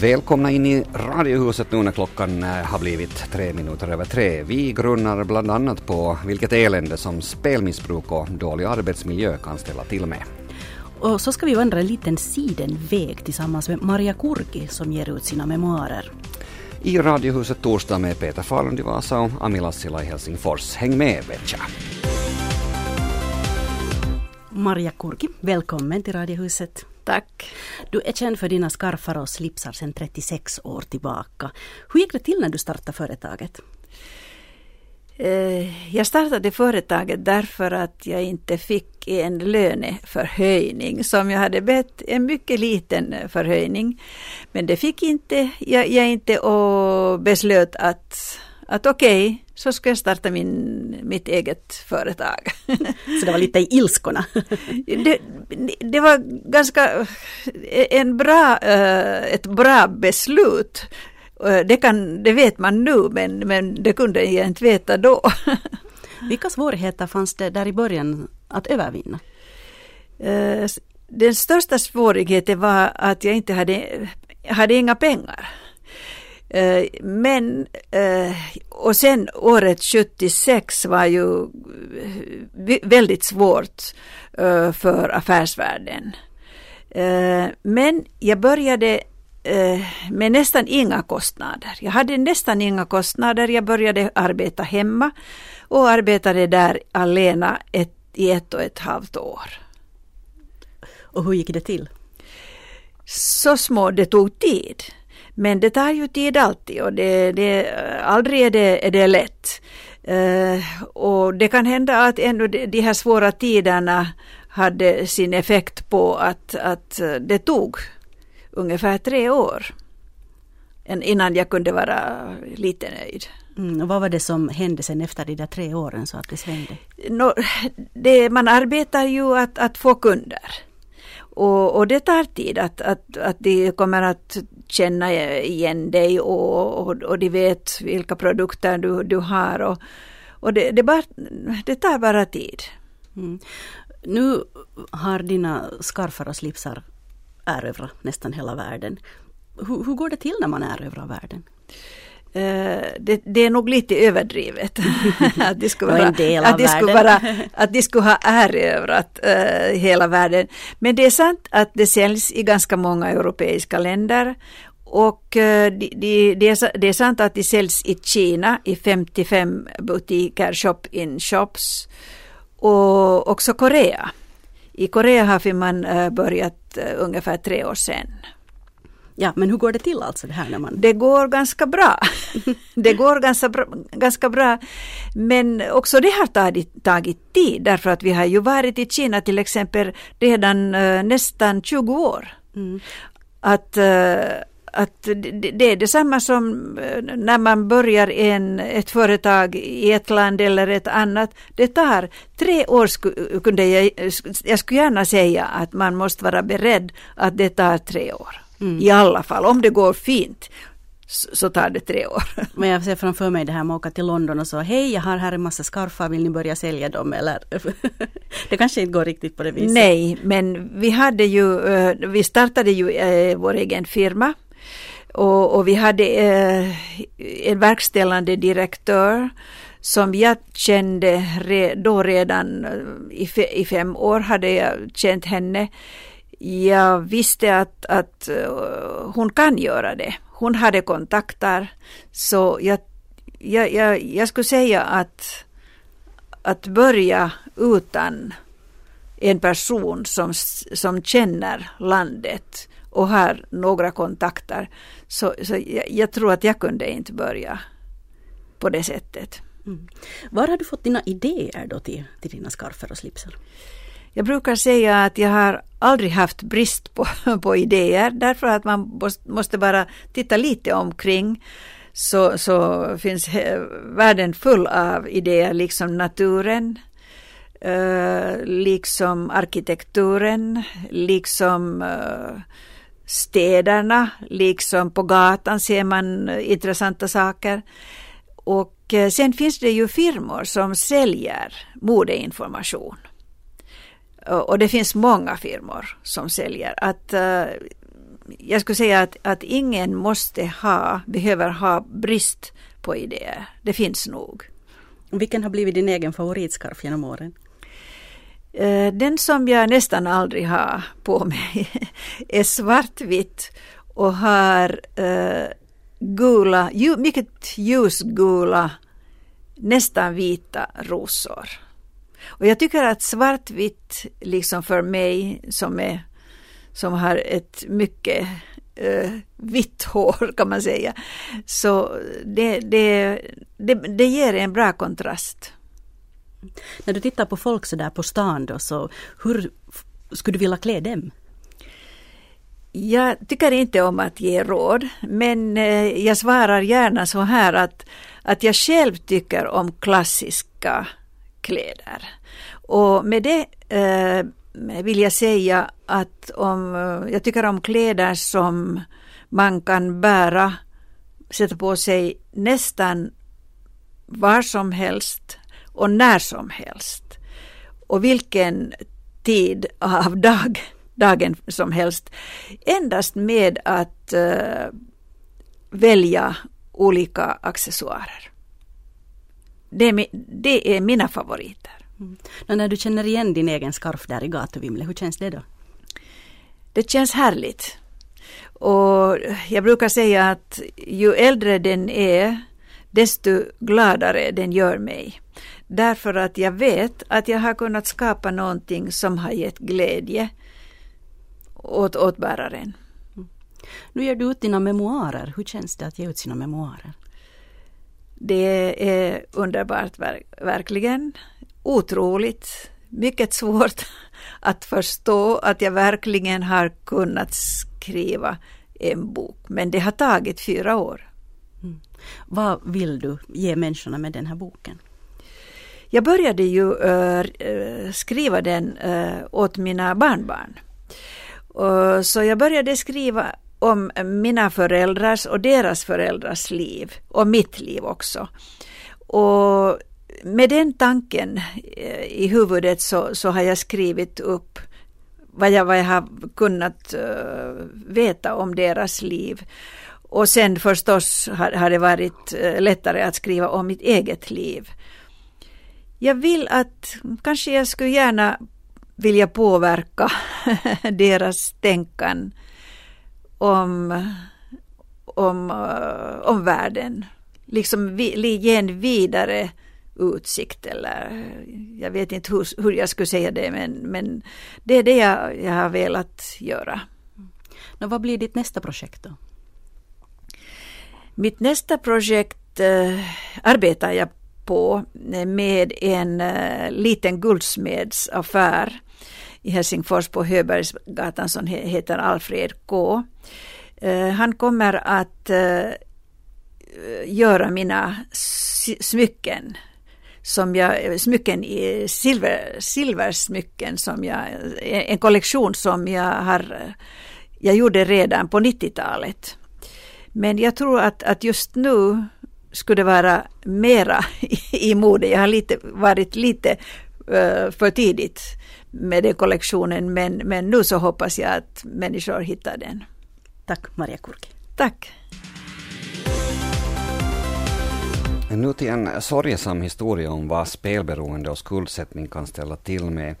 Välkomna in i Radiohuset nu när klockan eh, har blivit tre minuter över tre. Vi grunnar bland annat på vilket elände som spelmissbruk och dålig arbetsmiljö kan ställa till med. Och så ska vi vandra en liten sidenväg tillsammans med Maria Kurki som ger ut sina memoarer. I Radiohuset torsdag med Peter Falund i Vasa och Ami Lassila i Helsingfors. Häng med Betja! Maria Kurki, välkommen till Radiohuset. Tack. Du är känd för dina skarfar och slipsar sedan 36 år tillbaka. Hur gick det till när du startade företaget? Eh, jag startade företaget därför att jag inte fick en löneförhöjning som jag hade bett, en mycket liten förhöjning. Men det fick inte jag, jag inte och beslöt att, att okej, okay, så ska jag starta min, mitt eget företag. Så det var lite i ilskorna? det, det var ganska en bra, eh, ett bra beslut. Eh, det, kan, det vet man nu men, men det kunde jag inte veta då. Vilka svårigheter fanns det där i början att övervinna? Eh, den största svårigheten var att jag inte hade, hade inga pengar. Eh, men, eh, och sen året 76 var ju eh, väldigt svårt för affärsvärlden. Men jag började med nästan inga kostnader. Jag hade nästan inga kostnader. Jag började arbeta hemma och arbetade där alena ett, i ett och ett halvt år. Och hur gick det till? Så små, det tog tid. Men det tar ju tid alltid och det, det, aldrig är det, är det lätt. Uh, och det kan hända att ändå de, de här svåra tiderna hade sin effekt på att, att det tog ungefär tre år innan jag kunde vara lite nöjd. Mm, och vad var det som hände sen efter de där tre åren så att det svängde? No, det, man arbetar ju att, att få kunder. Och, och det tar tid att, att, att de kommer att känna igen dig och, och, och de vet vilka produkter du, du har. Och, och det, det, bara, det tar bara tid. Mm. Nu har dina skarfar och slipsar erövrat nästan hela världen. Hur, hur går det till när man erövrar världen? Uh, det, det, är nog lite överdrivet. att, de skulle vara, att, de skulle vara, att de skulle ha erövrat uh, hela världen. Men det är sant att det säljs i ganska många europeiska länder. Och uh, de, de, det, är, det är sant att de säljs i Kina i 55 butiker, shop-in-shops. Och också Korea. I Korea har man börjat ungefär tre år sedan. Ja, men hur går det till alltså det här när man... Det går ganska bra. det går ganska bra, ganska bra. Men också det har tagit, tagit tid därför att vi har ju varit i Kina till exempel redan uh, nästan 20 år. Mm. Att, uh, att det är detsamma som uh, när man börjar en, ett företag i ett land eller ett annat. Det tar tre år, kunde jag, jag skulle gärna säga att man måste vara beredd att det tar tre år. Mm. I alla fall, om det går fint så tar det tre år. Men jag ser framför mig det här med att åka till London och så hej jag har här en massa skarfar, vill ni börja sälja dem eller? det kanske inte går riktigt på det viset. Nej, men vi hade ju, eh, vi startade ju eh, vår egen firma och, och vi hade eh, en verkställande direktör som jag kände då redan i fem år hade jag känt henne jag visste att, att eh, hon kan göra det. Hon hade kontakter. Så jag, jag, jag, jag skulle säga att, att börja utan en person som, som känner landet och har några kontakter. Så, så jag, jag tror att jag kunde inte börja på det sättet. Mm. Var har du fått dina idéer då till, till dina skarfer och slipsar? Jag brukar säga att jag har aldrig haft brist på, på idéer därför att man måste bara titta lite omkring så, så finns världen full av idéer liksom naturen. Eh, liksom arkitekturen, liksom eh, städerna, liksom på gatan ser man eh, intressanta saker. Och sen finns det ju firmor som säljer modeinformation. Och det finns många firmor som säljer. Att, jag skulle säga att, att ingen måste ha, behöver ha brist på idéer. Det finns nog. Vilken har blivit din egen favoritskarf genom åren? Eh, den som jag nästan aldrig har på mig är svartvitt och har uh, gula, mycket ljusgula, nästan vita rosor. Och jag tycker att svartvitt, liksom för mig som, är, som har ett mycket uh, vitt hår kan man säga, så det, det, det, det ger en bra kontrast. När du tittar på folk så där på stan då, så hur skulle du vilja klä dem? Jag tycker inte om att ge råd, men eh, jag svarar gärna så här att, att jag själv tycker om klassiska kläder. Och med det eh, vill jag säga att om, eh, jag tycker om kläder som man kan bära, sätta på sig nästan var som helst och när som helst. Och vilken tid av dag, dagen som helst. Endast med att eh, välja olika accessoarer. Det är, det är mina favoriter. Mm. när du känner igen din egen skarf där i gatuvimlet, hur känns det då? Det känns härligt. Och jag brukar säga att ju äldre den är, desto gladare den gör mig. Därför att jag vet att jag har kunnat skapa någonting som har gett glädje åt, åt bäraren. Mm. Nu ger du ut dina memoarer. Hur känns det att ge ut sina memoarer? Det är underbart, verkligen. Otroligt. Mycket svårt att förstå att jag verkligen har kunnat skriva en bok. Men det har tagit fyra år. Mm. Vad vill du ge människorna med den här boken? Jag började ju äh, skriva den äh, åt mina barnbarn. Och, så jag började skriva om mina föräldrars och deras föräldrars liv och mitt liv också. Och med den tanken eh, i huvudet så, så har jag skrivit upp vad jag, vad jag har kunnat uh, veta om deras liv. Och sen förstås har, har det varit uh, lättare att skriva om mitt eget liv. Jag vill att, kanske jag skulle gärna vilja påverka deras tänkan om, om, om världen. Liksom ge en vidare utsikt eller jag vet inte hur, hur jag skulle säga det men, men det är det jag, jag har velat göra. Nå, vad blir ditt nästa projekt då? Mitt nästa projekt äh, arbetar jag på med en uh, liten guldsmedsaffär i Helsingfors på Höbergsgatan som heter Alfred K. Eh, han kommer att eh, göra mina smycken som jag, smycken i silver, silversmycken som jag, en kollektion som jag har, jag gjorde redan på 90-talet. Men jag tror att, att just nu skulle vara mera i, mode. Jag har lite, varit lite eh, för tidigt med den kollektionen men, men nu så hoppas jag att människor hittar den. Tack Maria Kurki. Tack. Nu till en sorgesam historia om vad spelberoende och skuldsättning kan ställa till med.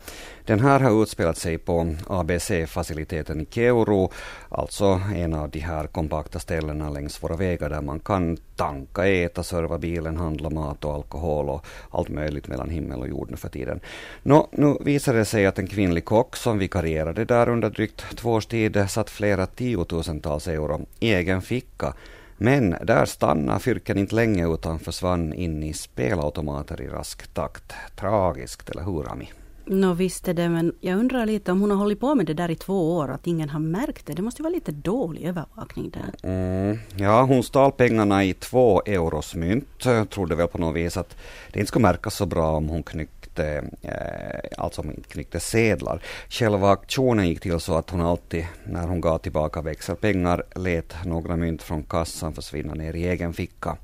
Den här har utspelat sig på ABC-faciliteten i Keuro, alltså en av de här kompakta ställena längs våra vägar där man kan tanka, äta, serva bilen, handla mat och alkohol och allt möjligt mellan himmel och jord nu för tiden. Nå, nu visade det sig att en kvinnlig kock som vikarierade där under drygt två års tid satt flera tiotusentals euro i egen ficka men där stannade fyrken inte länge utan försvann in i spelautomater i rask takt. Tragiskt, eller hur Ami? Nå visst är det, men jag undrar lite om hon har hållit på med det där i två år, att ingen har märkt det. Det måste ju vara lite dålig övervakning där. Mm, ja, hon stal pengarna i två euros mynt. Trodde väl på något vis att det inte skulle märkas så bra om hon knyckte knyckte, eh, alltså knyckte sedlar. Själva aktionen gick till så att hon alltid, när hon gav tillbaka växelpengar, lät några mynt från kassan försvinna ner i egen ficka.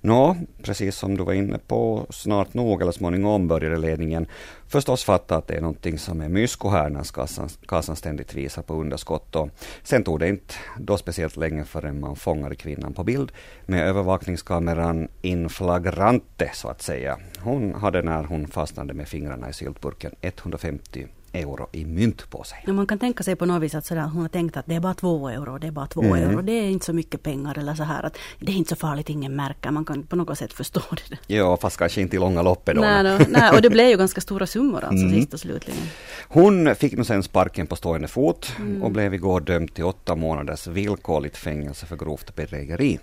Nå, precis som du var inne på, snart nog eller småningom började ledningen förstås fatta att det är någonting som är mysko här när kassan, kassan ständigt visar på underskott. Och sen tog det inte då speciellt länge förrän man fångade kvinnan på bild med övervakningskameran in flagrante så att säga. Hon hade när hon fastnade med fingrarna i syltburken 150 euro i mynt på sig. Ja, man kan tänka sig på något vis att sådär, hon har tänkt att det är bara två euro, det är bara två Mm. euro, det är inte så mycket pengar eller så här att det är inte så farligt, ingen märker, man kan på något sätt förstå det. Ja, fast kanske inte i långa loppet då. Nej, no, nej, och det blev ju ganska stora summor alltså Mm. sist och slutligen. Hon fick nu sen sparken på stående fot Mm. och blev igår dömd till åtta månaders villkorligt fängelse för grovt bedrägeri.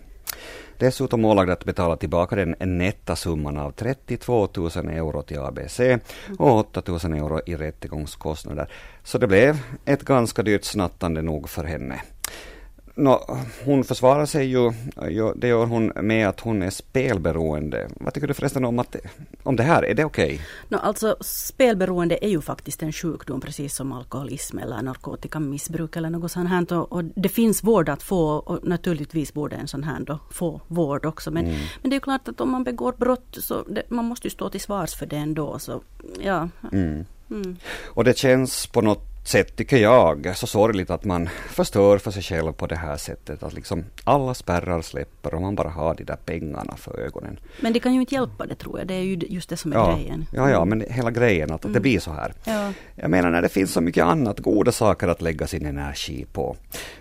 Dessutom ålagd att betala tillbaka den nätta summan av 32 000 euro till ABC och 8 000 euro i rättegångskostnader. Så det blev ett ganska dyrt snattande nog för henne. Nå, hon försvarar sig ju, det gör hon med att hon är spelberoende. Vad tycker du förresten om, att, om det här? Är det okej? No, alltså spelberoende är ju faktiskt en sjukdom precis som alkoholism eller narkotikamissbruk eller något sånt här. Och, och det finns vård att få och naturligtvis borde en sån här då få vård också. Men, men det är klart att om man begår brott så det, man måste ju stå till svars för det ändå. Så ja. Mm. Mm. Och det känns på något sätt, tycker jag, så sorgligt att man förstör för sig själv på det här sättet. Att liksom alla spärrar släpper och man bara har de där pengarna för ögonen. Men det kan ju inte hjälpa det tror jag. Det är ju just det som är Ja, grejen. ja, ja, men hela grejen att, att det blir så här. Ja. Jag menar när det finns så mycket annat, goda saker att lägga sin energi på.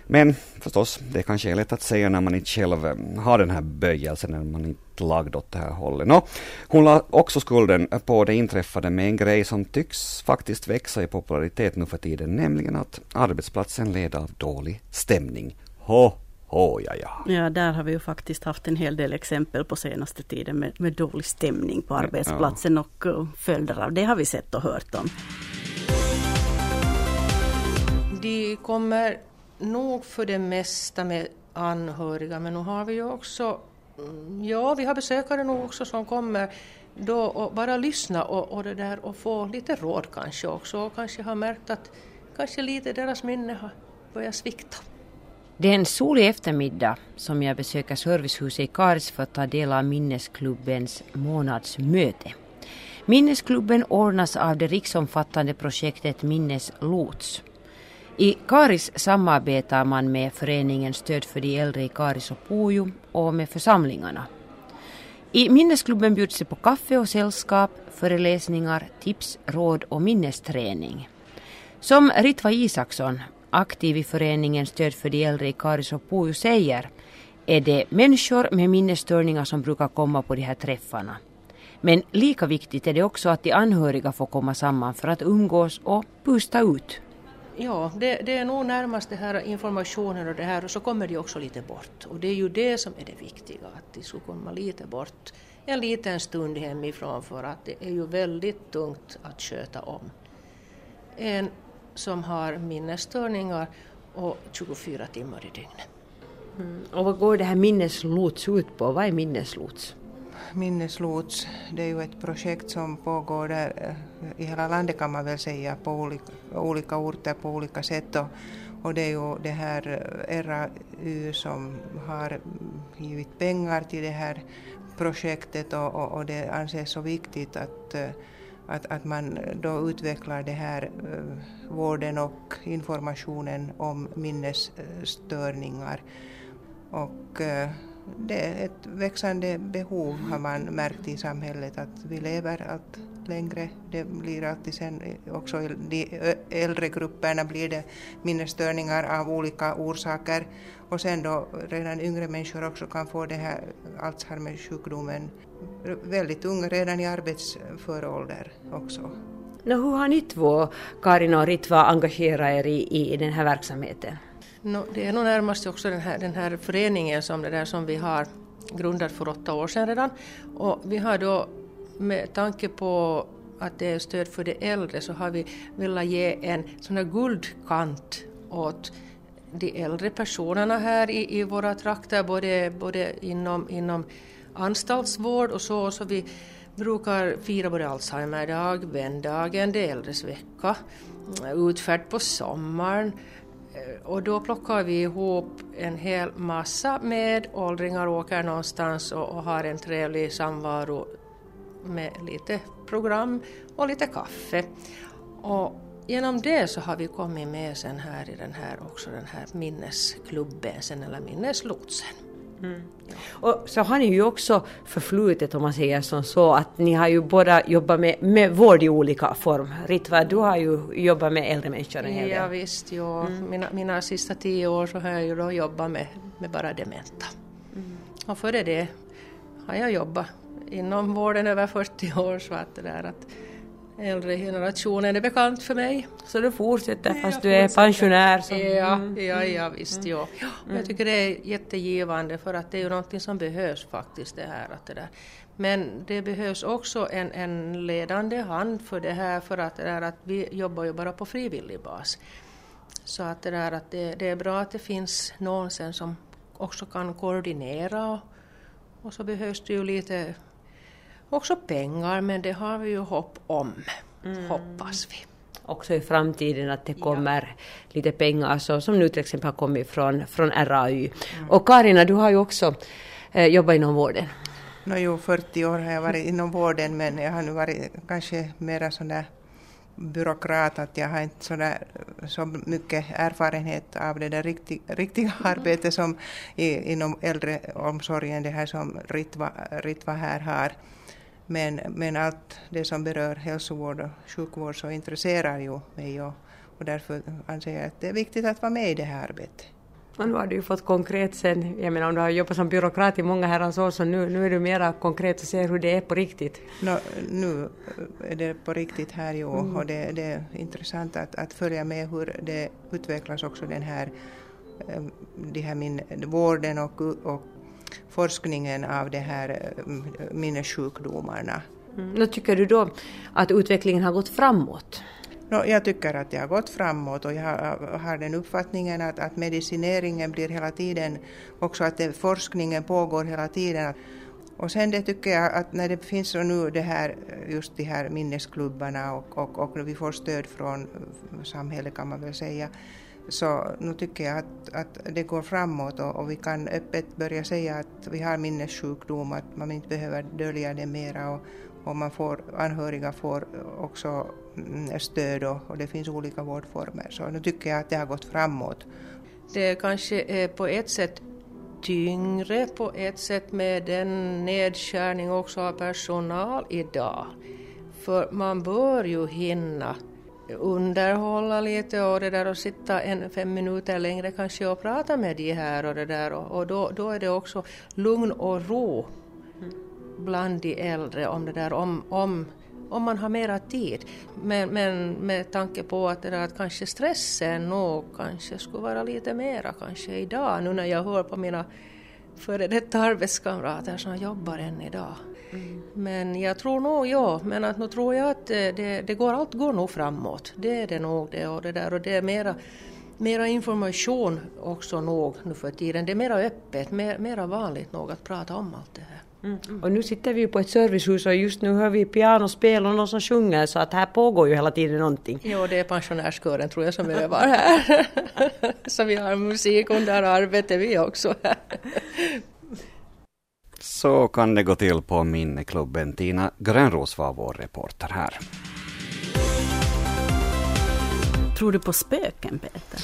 Men förstås, det kanske är lätt att säga när man inte själv eh, har den här böjelsen, när man inte lagd åt det här hållet. Nå, hon la också skulden på det inträffade med en grej som tycks faktiskt växa i popularitet nu för tiden, nämligen att arbetsplatsen led av dålig stämning. Ho, ho, ja, ja. Ja, där har vi ju faktiskt haft en hel del exempel på senaste tiden med, med dålig stämning på arbetsplatsen och uh, följder av det har vi sett och hört om. De kommer nog för det mesta med anhöriga men nu har vi ju också, Mm, ja vi har besökare nog också som kommer då och bara lyssna och, och det där och få lite råd kanske också och kanske har märkt att kanske lite deras minne har börjat svikta. Det är en solig eftermiddag som jag besöker servicehuset i Karis för att ta del av Minnesklubbens månadsmöte. Minnesklubben ordnas av det riksomfattande projektet Minneslots. I Karis samarbetar man med föreningen Stöd för de äldre i Karis och Pujo och med församlingarna. I Minnesklubben bjuds det på kaffe och sällskap, föreläsningar, tips, råd och minnesträning. Som Ritva Isaksson, aktiv i föreningen Stöd för de äldre i Karis och Pujo säger, är det människor med minnesstörningar som brukar komma på de här träffarna. Men lika viktigt är det också att de anhöriga får komma samman för att umgås och pusta ut. Ja, det, det är nog närmast det här informationen och det här och så kommer de också lite bort. Och det är ju det som är det viktiga, att de skulle komma lite bort en liten stund hemifrån för att det är ju väldigt tungt att sköta om. En som har minnesstörningar och 24 timmar i dygnet. Mm, och vad går det här minneslots ut på? Vad är minneslots? Minneslots, det är ju ett projekt som pågår där eh, i hela landet kan man väl säga på olika, olika orter på olika sätt. Och, och det är ju det här eh, RAU som har givit pengar till det här projektet och, och, och det anses så viktigt att, eh, att, att man då utvecklar det här vården och informationen om minnesstörningar. Och det är ett växande behov har man märkt i samhället att vi lever allt längre. Det blir alltid sen också i de äldre grupperna blir det minnesstörningar av olika orsaker och sen då redan yngre människor också kan få det här Alzheimer-sjukdomen väldigt unga, redan i arbetsför ålder också. Nå, hur har ni två, Karin och Ritva, engagerat er i, i den här verksamheten? No, det är nog närmast också den här, den här föreningen som, det där som vi har grundat för åtta år sedan redan. Och vi har då med tanke på att det är stöd för de äldre så har vi velat ge en sån här guldkant åt de äldre personerna här i, i våra trakter, både, både inom, inom anstaltsvård och så. så vi, brukar fira både Alzheimerdag, vändagen, de äldres vecka, utfärd på sommaren Eh, och då plockar vi ihop en hel massa med åldringar och åker någonstans och, och har en trevlig samvaro med lite program och lite kaffe. Och genom det så har vi kommit med sen här i den här också den här minnesklubben sen eller minneslotsen. Mm. Och så har ni ju också förflutet om man säger som så att ni har ju båda jobbat med, med vård i olika form. Ritva, du har ju jobbat med äldre människor en hel del. Ja, visst, ja. Mm. Mina, mina sista tio år så har jag ju då jobbat med, med bara dementa. Mm. Och före det har jag jobbat inom vården över 40 år så att det där att äldre generationen är bekant för mig. Så du fortsätter fast du är pensionär? Som... Ja, mm. ja, ja visst. Mm. Ja. Mm. Jag tycker det är jättegivande för att det är ju någonting som behövs faktiskt det här. Att det där. Men det behövs också en, en ledande hand för det här för att, det där, att vi jobbar ju bara på frivillig bas. Så att det, där, att det, det är bra att det finns någon sen som också kan koordinera och, och så behövs det ju lite också pengar, men det har vi ju hopp om, mm. hoppas vi. Också i framtiden att det kommer ja. lite pengar, så, som nu till exempel har kommit från, från RAY. Mm. Och Karina, du har ju också eh, jobbat inom vården. No, jo, 40 år har jag varit inom vården, men jag har nu varit kanske mera sån där byråkrat att jag har inte sådär, så mycket erfarenhet av det där riktig, riktiga arbetet som i, inom äldreomsorgen, det här som Ritva, Ritva här har. Men, men allt det som berör hälsovård och sjukvård så intresserar ju mig och, och därför anser jag att det är viktigt att vara med i det här arbetet. Och nu har du ju fått konkret sen, jag menar om du har jobbat som byråkrat i många herrans år så nu, nu är du mera konkret och ser hur det är på riktigt. No, nu är det på riktigt här ju mm. och det, det, är intressant att, att följa med hur det utvecklas också den här, eh, de här min, vården och, och forskningen av de här eh, minnessjukdomarna. Mm. Tycker du då att utvecklingen har gått framåt? No, jag tycker att det har gått framåt och jag har den uppfattningen att, att medicineringen blir hela tiden, också att det, forskningen pågår hela tiden. Och sen det tycker jag att när det finns nu det här, just de här minnesklubbarna och, och, och vi får stöd från samhället kan man väl säga, så nu tycker jag att, att det går framåt och, och, vi kan öppet börja säga att vi har minnessjukdom, att man inte behöver dölja det mera och, och man får, anhöriga får också mm, stöd och, och det finns olika vårdformer. Så nu tycker jag att det har gått framåt. Det kanske är på ett sätt tyngre på ett sätt med den nedskärning också av personal idag. För man bör ju hinna underhålla lite och det där och sitta en fem minuter längre kanske och prata med de här och det där och, och då, då är det också lugn och ro bland de äldre om det där om, om, om man har mera tid. Men, men med tanke på att, det där, att kanske stressen nog kanske skulle vara lite mera kanske idag nu när jag hör på mina före detta arbetskamrater som jobbar än idag. Mm. Men jag tror nog, ja, men att nu tror jag att det, det, går, allt går nog framåt. Det är det nog det och det där och det är mera, mera information också nog nu för tiden. Det är mera öppet, mer, mera vanligt nog att prata om allt det här. Mm. Och nu sitter vi ju på ett servicehus och just nu hör vi pianospel och någon som sjunger så att här pågår ju hela tiden någonting. Jo, det är pensionärskören tror jag som övar här. så vi har musik under arbetet vi också. Så kan det gå till på Minneklubben. Tina Grönros var vår reporter här. Tror du på spöken, Peter?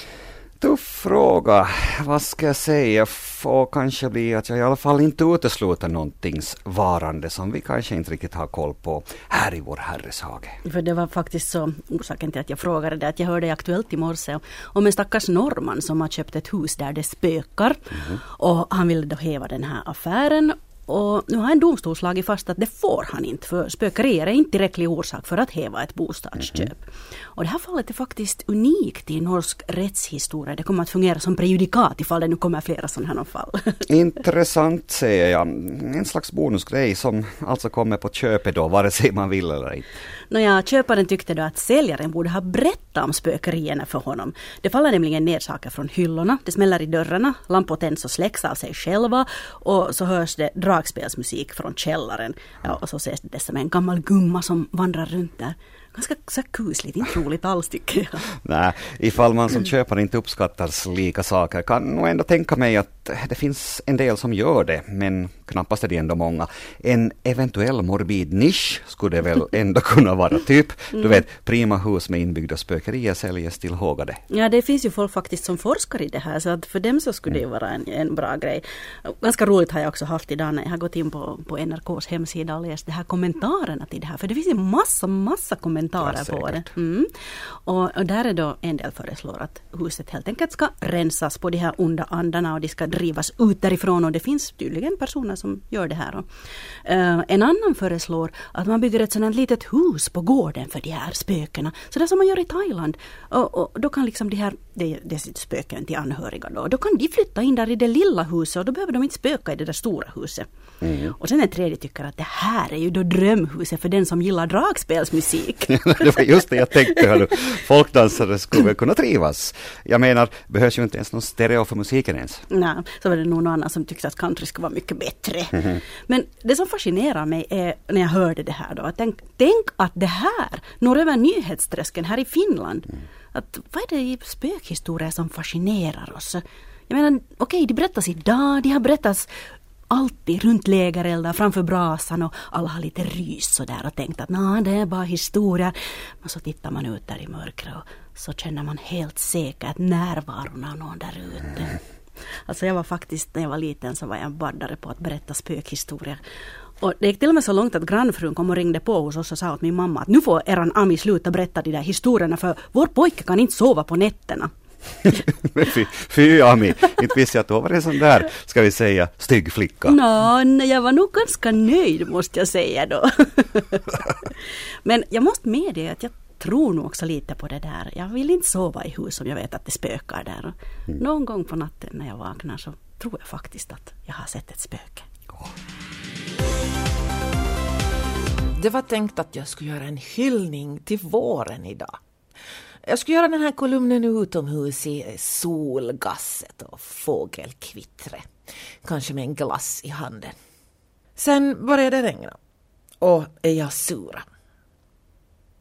Tuff fråga. Vad ska jag säga? Får kanske bli att jag i alla fall inte utesluter någontings varande som vi kanske inte riktigt har koll på här i vår Herres hage. För det var faktiskt så orsaken till att jag frågade det att jag hörde i Aktuellt i morse om en stackars norrman som har köpt ett hus där det spökar. Mm. Och han ville då häva den här affären och nu har en domstol slagit fast att det får han inte för spökerier är inte tillräcklig orsak för att häva ett bostadsköp. Mm -hmm. Och det här fallet är faktiskt unikt i norsk rättshistoria. Det kommer att fungera som prejudikat ifall det nu kommer flera sådana här fall. Intressant säger jag. En slags bonusgrej som alltså kommer på köpet då, vare sig man vill eller inte. Nåja, köparen tyckte då att säljaren borde ha berättat om spökerierna för honom. Det faller nämligen ner saker från hyllorna, det smäller i dörrarna, lampor tänds och släcks av sig själva och så hörs det dragspelsmusik från källaren. Ja, och så ses det som en gammal gumma som vandrar runt där ganska så kusligt, inte roligt alls tycker jag. Nej, ifall man som köpare inte uppskattar slika saker kan nog ändå tänka mig att det finns en del som gör det, men knappast är det ändå många. En eventuell morbid nisch skulle det väl ändå kunna vara, typ, du mm. vet, prima hus med inbyggda spökerier säljes till hågade. Ja, det finns ju folk faktiskt som forskar i det här, så att för dem så skulle det ju vara en, en bra grej. Ganska roligt har jag också haft idag när jag har gått in på, på NRKs hemsida och läst de här kommentarerna till det här, för det finns ju massa, massa kommentarer ja, på det. Mm. Och, och där är då en del föreslår att huset helt enkelt ska rensas på de här onda andarna och de ska drivas ut därifrån och det finns tydligen personer som gör det här. Och, uh, en annan föreslår att man bygger ett sådant litet hus på gården för de här spökena. Så det som man gör i Thailand. Och, och då kan liksom de här, det, det är spöken till anhöriga då, då kan de flytta in där i det lilla huset och då behöver de inte spöka i det där stora huset. Mm. Och sen en tredje tycker att det här är ju då drömhuset för den som gillar dragspelsmusik. det var just det jag tänkte. Hörru. Folkdansare skulle väl kunna trivas. Jag menar, behövs ju inte ens någon stereo för musiken ens. Nej, så var det någon annan som tyckte att country skulle vara mycket bättre. Mm -hmm. Men det som fascinerar mig är när jag hörde det här då, att tänk, tänk att det här når över nyhetsträsken här i Finland. Mm. Att, vad är det i spökhistorier som fascinerar oss? Jag menar, okej, okay, de berättas idag, de har berättats alltid runt lägereldar framför brasan och alla har lite rys sådär och tänkt att nah, det är bara historia. Men så tittar man ut där i mörkret och så känner man helt säkert närvaron av någon där ute. Alltså jag var faktiskt, när jag var liten så var jag en baddare på att berätta spökhistorier. Och det gick till och med så långt att grannfrun kom och ringde på hos oss och sa åt min mamma att nu får eran Ami sluta berätta de där historierna för vår pojke kan inte sova på nätterna. fy, fy Ami, inte visste jag att du var en sån där, ska vi säga, stygg flicka. Nå, jag var nog ganska nöjd måste jag säga då. Men jag måste medge att jag tror nog också lite på det där. Jag vill inte sova i hus om jag vet att det spökar där. Mm. Någon gång på natten när jag vaknar så tror jag faktiskt att jag har sett ett spöke. Oh. Det var tänkt att jag skulle göra en hyllning till våren idag. Jag skulle göra den här kolumnen utomhus i solgasset och fågelkvittret, Kanske med en glass i handen. Sen började det regna. Och är jag sura.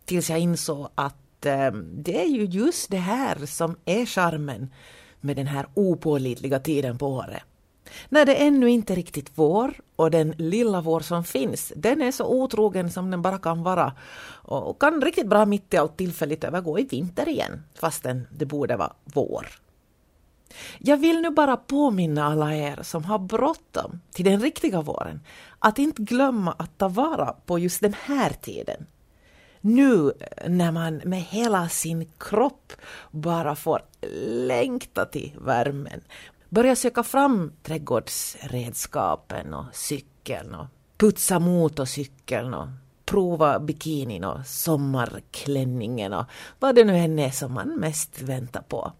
Tills jag insåg att eh, det är ju just det här som är charmen med den här opålitliga tiden på året. När det ännu inte riktigt vår och den lilla vår som finns, den är så otrogen som den bara kan vara och kan riktigt bra mitt i allt tillfälligt övergå i vinter igen, fastän det borde vara vår. Jag vill nu bara påminna alla er som har bråttom till den riktiga våren att inte glömma att ta vara på just den här tiden. Nu när man med hela sin kropp bara får längta till värmen, börja söka fram trädgårdsredskapen och cykeln och putsa motorcykeln och prova bikinin och sommarklänningen och vad det nu än är som man mest väntar på.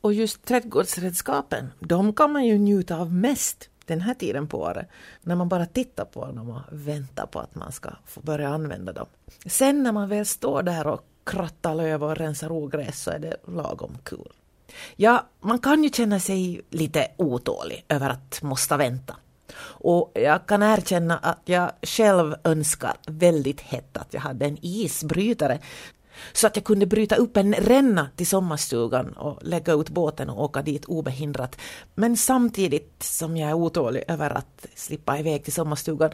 Och just trädgårdsredskapen, de kan man ju njuta av mest den här tiden på året, när man bara tittar på dem och väntar på att man ska få börja använda dem. Sen när man väl står där och krattar löv och rensar ogräs så är det lagom kul. Cool. Ja, man kan ju känna sig lite otålig över att måste vänta. Och jag kan erkänna att jag själv önskar väldigt hett att jag hade en isbrytare så att jag kunde bryta upp en ränna till sommarstugan och lägga ut båten och åka dit obehindrat. Men samtidigt som jag är otålig över att slippa iväg till sommarstugan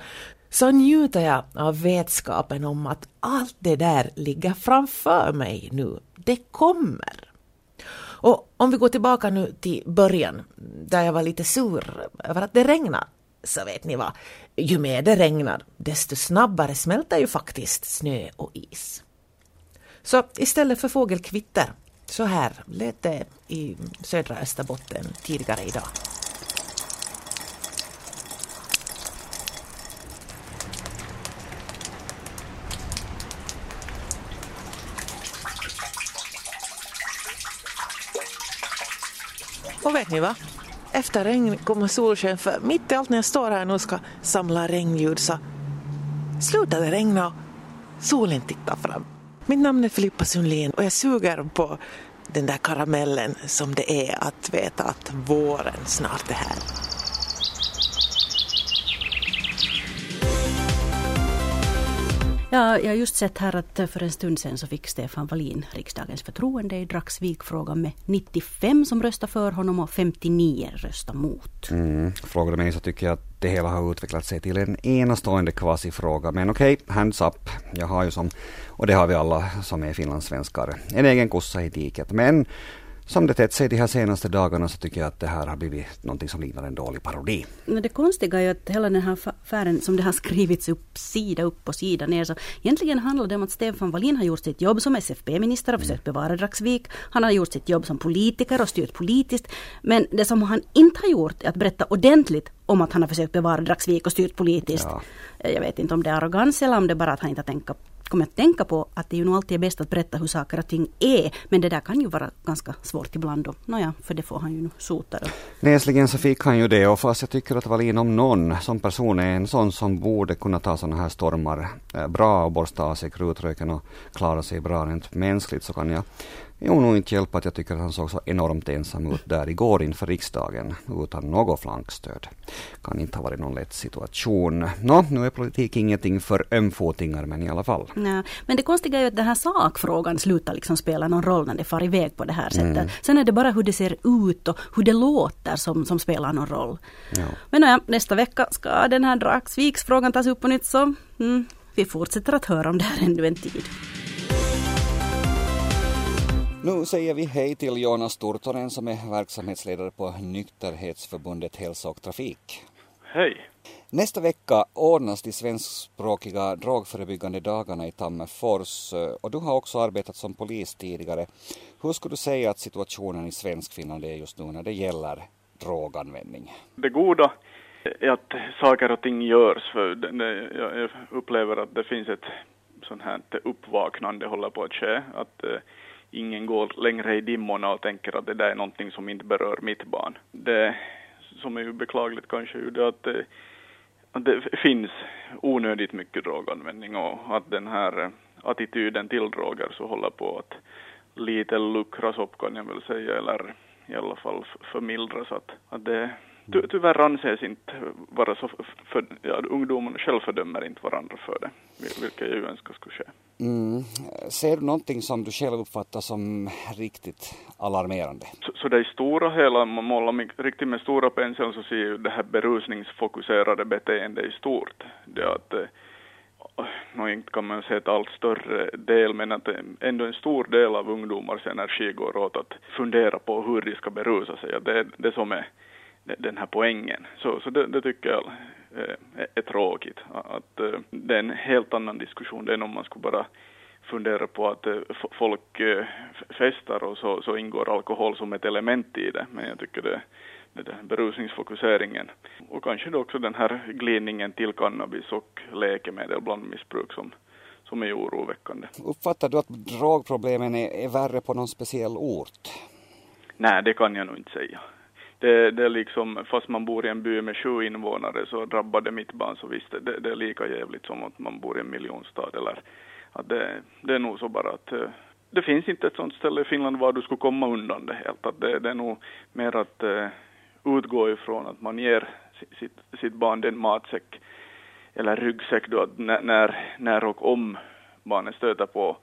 så njuter jag av vetskapen om att allt det där ligger framför mig nu. Det kommer. Och om vi går tillbaka nu till början, där jag var lite sur över att det regnar, så vet ni vad, ju mer det regnar, desto snabbare smälter ju faktiskt snö och is. Så istället för fågelkvitter, så här lät det i södra Österbotten tidigare idag. Och vet ni vad? Efter regn kommer solsken för mitt i allt när jag står här nu och ska samla regnljud så slutar det regna och solen tittar fram. Mitt namn är Filippa Sundlin och jag suger på den där karamellen som det är att veta att våren snart är här. Ja, jag har just sett här att för en stund sedan så fick Stefan Wallin riksdagens förtroende i Dragsvik-frågan med 95 som röstade för honom och 59 röstade mot. Mm. Frågar du mig så tycker jag att det hela har utvecklat sig till en enastående kvasifråga. Men okej, okay, hands up. Jag har ju som, och det har vi alla som är finlandssvenskar, en egen kossa i diket. Men som det tätt sig de här senaste dagarna så tycker jag att det här har blivit någonting som liknar en dålig parodi. Men det konstiga är ju att hela den här affären som det har skrivits upp sida upp och sida ner så egentligen handlar det om att Stefan Wallin har gjort sitt jobb som SFP-minister och försökt bevara Dragsvik. Han har gjort sitt jobb som politiker och styrt politiskt. Men det som han inte har gjort är att berätta ordentligt om att han har försökt bevara Dragsvik och styrt politiskt. Ja. Jag vet inte om det är arrogans eller om det bara att han inte har tänkt kommer att tänka på att det ju nog alltid är bäst att berätta hur saker och ting är. Men det där kan ju vara ganska svårt ibland. Och, nåja, för det får han ju nu sota då. Näsligen så fick han ju det och fast jag tycker att Wallin om någon som person är en sån som borde kunna ta sådana här stormar eh, bra och borsta av sig krutröken och klara sig bra rent mänskligt så kan jag Jo, nog inte hjälpa att jag tycker att han såg så enormt ensam ut där igår inför riksdagen utan något flankstöd. Kan inte ha varit någon lätt situation. Nå, nu är politik ingenting för ömfotingar men i alla fall. Ja, men det konstiga är ju att den här sakfrågan slutar liksom spela någon roll när det far iväg på det här sättet. Mm. Sen är det bara hur det ser ut och hur det låter som, som spelar någon roll. Ja. Men ja, nästa vecka ska den här Dragsviksfrågan tas upp på nytt så mm, vi fortsätter att höra om det här ännu en tid. Nu säger vi hej till Jonas Turtonen som är verksamhetsledare på Nykterhetsförbundet Hälsa och Trafik. Hej. Nästa vecka ordnas de svenskspråkiga drogförebyggande dagarna i Tammerfors och du har också arbetat som polis tidigare. Hur skulle du säga att situationen i Svenskfinland är just nu när det gäller droganvändning? Det goda är att saker och ting görs. För jag upplever att det finns ett sånt här uppvaknande håller på att ske. Att eh, ingen går längre i dimmorna och tänker att det där är någonting som inte berör mitt barn. Det som är ju beklagligt kanske är det att det, att det finns onödigt mycket droganvändning och att den här eh, attityden till droger så håller på att lite luckras upp kan jag väl säga eller i alla fall förmildras att, att det Ty, tyvärr anses inte vara så, för, ja, ungdomarna själv fördömer inte varandra för det, vilket jag ju önskar skulle ske. Mm. Ser du någonting som du själv uppfattar som riktigt alarmerande? Så, så det i stora hela, om man målar med, riktigt med stora penseln så ser ju det här berusningsfokuserade beteendet i stort. Det att eh, inte kan man säga ett allt större del, men att ändå en stor del av ungdomars energi går åt att fundera på hur de ska berusa sig. Det är det som är den här poängen. Så, så det, det tycker jag är, eh, är tråkigt. Att, eh, det är en helt annan diskussion än om man skulle bara fundera på att eh, folk festar och så, så ingår alkohol som ett element i det. Men jag tycker det, där berusningsfokuseringen och kanske då också den här glidningen till cannabis och läkemedel bland missbruk som, som är oroväckande. Uppfattar du att drogproblemen är, är värre på någon speciell ort? Nej, det kan jag nog inte säga det, det är liksom, fast man bor i en by med sju invånare så drabbar det mitt barn så visst, det, det är lika jävligt som att man bor i en miljonstad eller att det, det är nog så bara att eh, det finns inte ett sånt ställe i Finland var du skulle komma undan det helt. Att det, det är nog mer att uh, utgå ifrån att man ger sitt, sitt barn den matsäck eller ryggsäck då att när, när och om barnet stöter på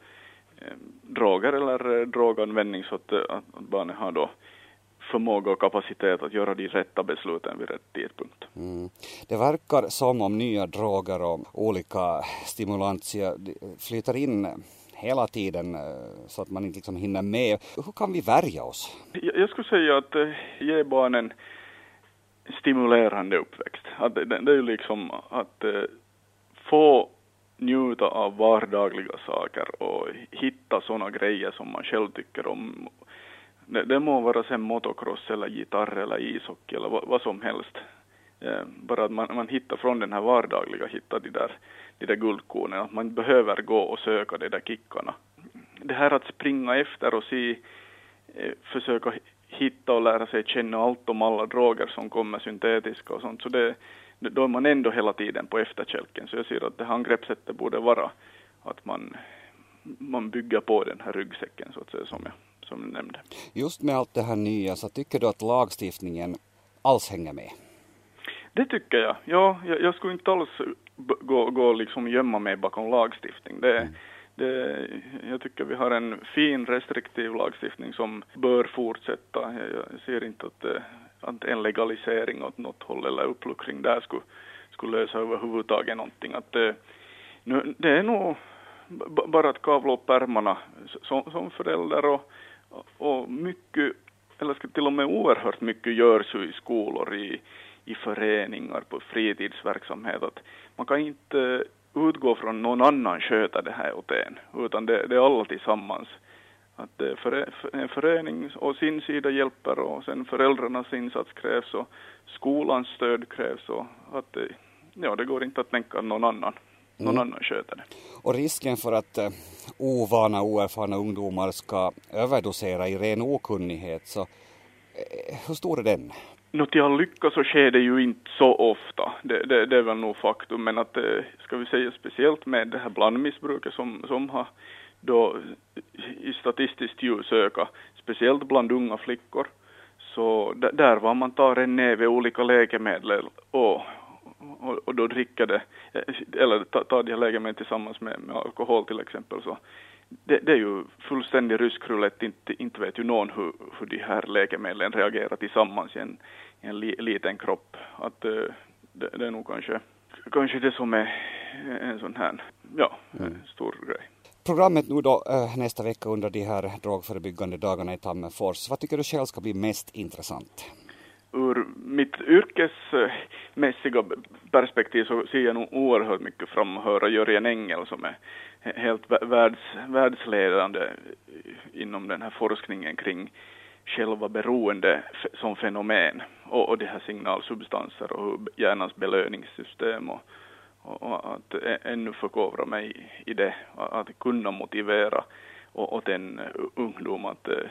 eh, droger eller eh, droganvändning så att, eh, att barnet har då förmåga och kapacitet att göra de rätta besluten vid rätt tidpunkt. Mm. Det verkar som om nya droger och olika stimulantia flyter in hela tiden eh, så att man inte liksom hinner med. Hur kan vi värja oss? Jag skulle säga att eh, ge barnen stimulerande uppväxt. Att det, det är ju liksom att eh, få njuta av vardagliga saker och hitta sådana grejer som man själv tycker om det, det må vara sen motocross eller gitarr eller ishockey eller vad, vad som helst. Eh, bara att man, man hittar från den här vardagliga, hittar de där, de där guldkornen, att man behöver gå och söka de där kickarna. Det här att springa efter och se, eh, försöka hitta och lära sig känna allt om alla droger som kommer syntetiska och sånt, så det, då är man ändå hela tiden på efterkälken. Så jag ser att det här angreppssättet borde vara att man, man bygger på den här ryggsäcken så att säga som jag, som jag nämnde. Just med allt det här nya så tycker du att lagstiftningen alls hänger med? Det tycker jag. Ja, jag, jag skulle inte alls gå, gå liksom gömma mig bakom lagstiftning. Det, mm. det, jag tycker vi har en fin restriktiv lagstiftning som bör fortsätta. Jag, jag ser inte att, eh, att en legalisering åt något håll eller uppluckring där skulle, skulle lösa överhuvudtaget någonting. Att eh, nu, det är nog bara att kavla upp ärmarna som, som förälder och, och mycket, eller till och med oerhört mycket görs ju i skolor, i, i föreningar, på fritidsverksamhet. Att man kan inte utgå från någon annan sköta det här åt en, utan det, det är alla tillsammans. Att eh, en förening och sin sida hjälper och sen föräldrarnas insats krävs och skolans stöd krävs och att eh, ja, det går inte att tänka någon annan någon mm. annan sköter det. Och risken för att uh, ovana, oerfarna ungdomar ska överdosera i ren okunnighet, så uh, hur stor är den? Nå till all lycka så sker det ju inte så ofta, det, det, det är väl nog faktum, men att eh, ska vi säga speciellt med det här blandmissbruket som, som har då i statistiskt ljus ökat, speciellt bland unga flickor, så där var man tar en näve olika läkemedel och, och, och då dricker det, eller tar ta de här läkemedlen tillsammans med, med alkohol till exempel, så det, det, är ju fullständig rysk roulette, inte, inte vet ju någon hur, hur de här läkemedlen reagerar tillsammans i en, i en li, liten kropp. Att uh, det, det, är nog kanske, kanske det som är en sån här, ja, mm. stor grej. Programmet nu då äh, nästa vecka under de här drogförebyggande dagarna i Tammerfors, vad tycker du själv ska bli mest intressant? Ur mitt yrkesmässiga perspektiv så ser jag nog oerhört mycket fram att höra Jörgen Engel som är helt världs, världsledande inom den här forskningen kring själva beroende som fenomen och, och de här signalsubstanser och hjärnans belöningssystem och, och, och att ännu förkovra mig i det, att kunna motivera åt en ungdom att eh,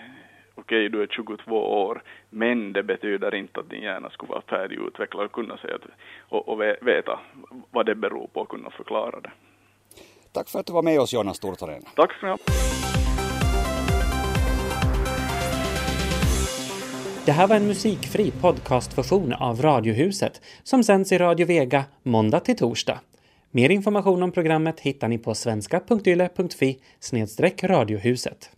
okej, du är 22 år, men det betyder inte att din hjärna skulle vara färdigutvecklad och kunna säga att, och, och veta vad det beror på och kunna förklara det. Tack för att du var med oss Jonas Tortonen. Tack ni ha. Det här var en musikfri podcastversion av Radiohuset som sänds i Radio Vega måndag till torsdag. Mer information om programmet hittar ni på svenska.yle.fi radiohuset.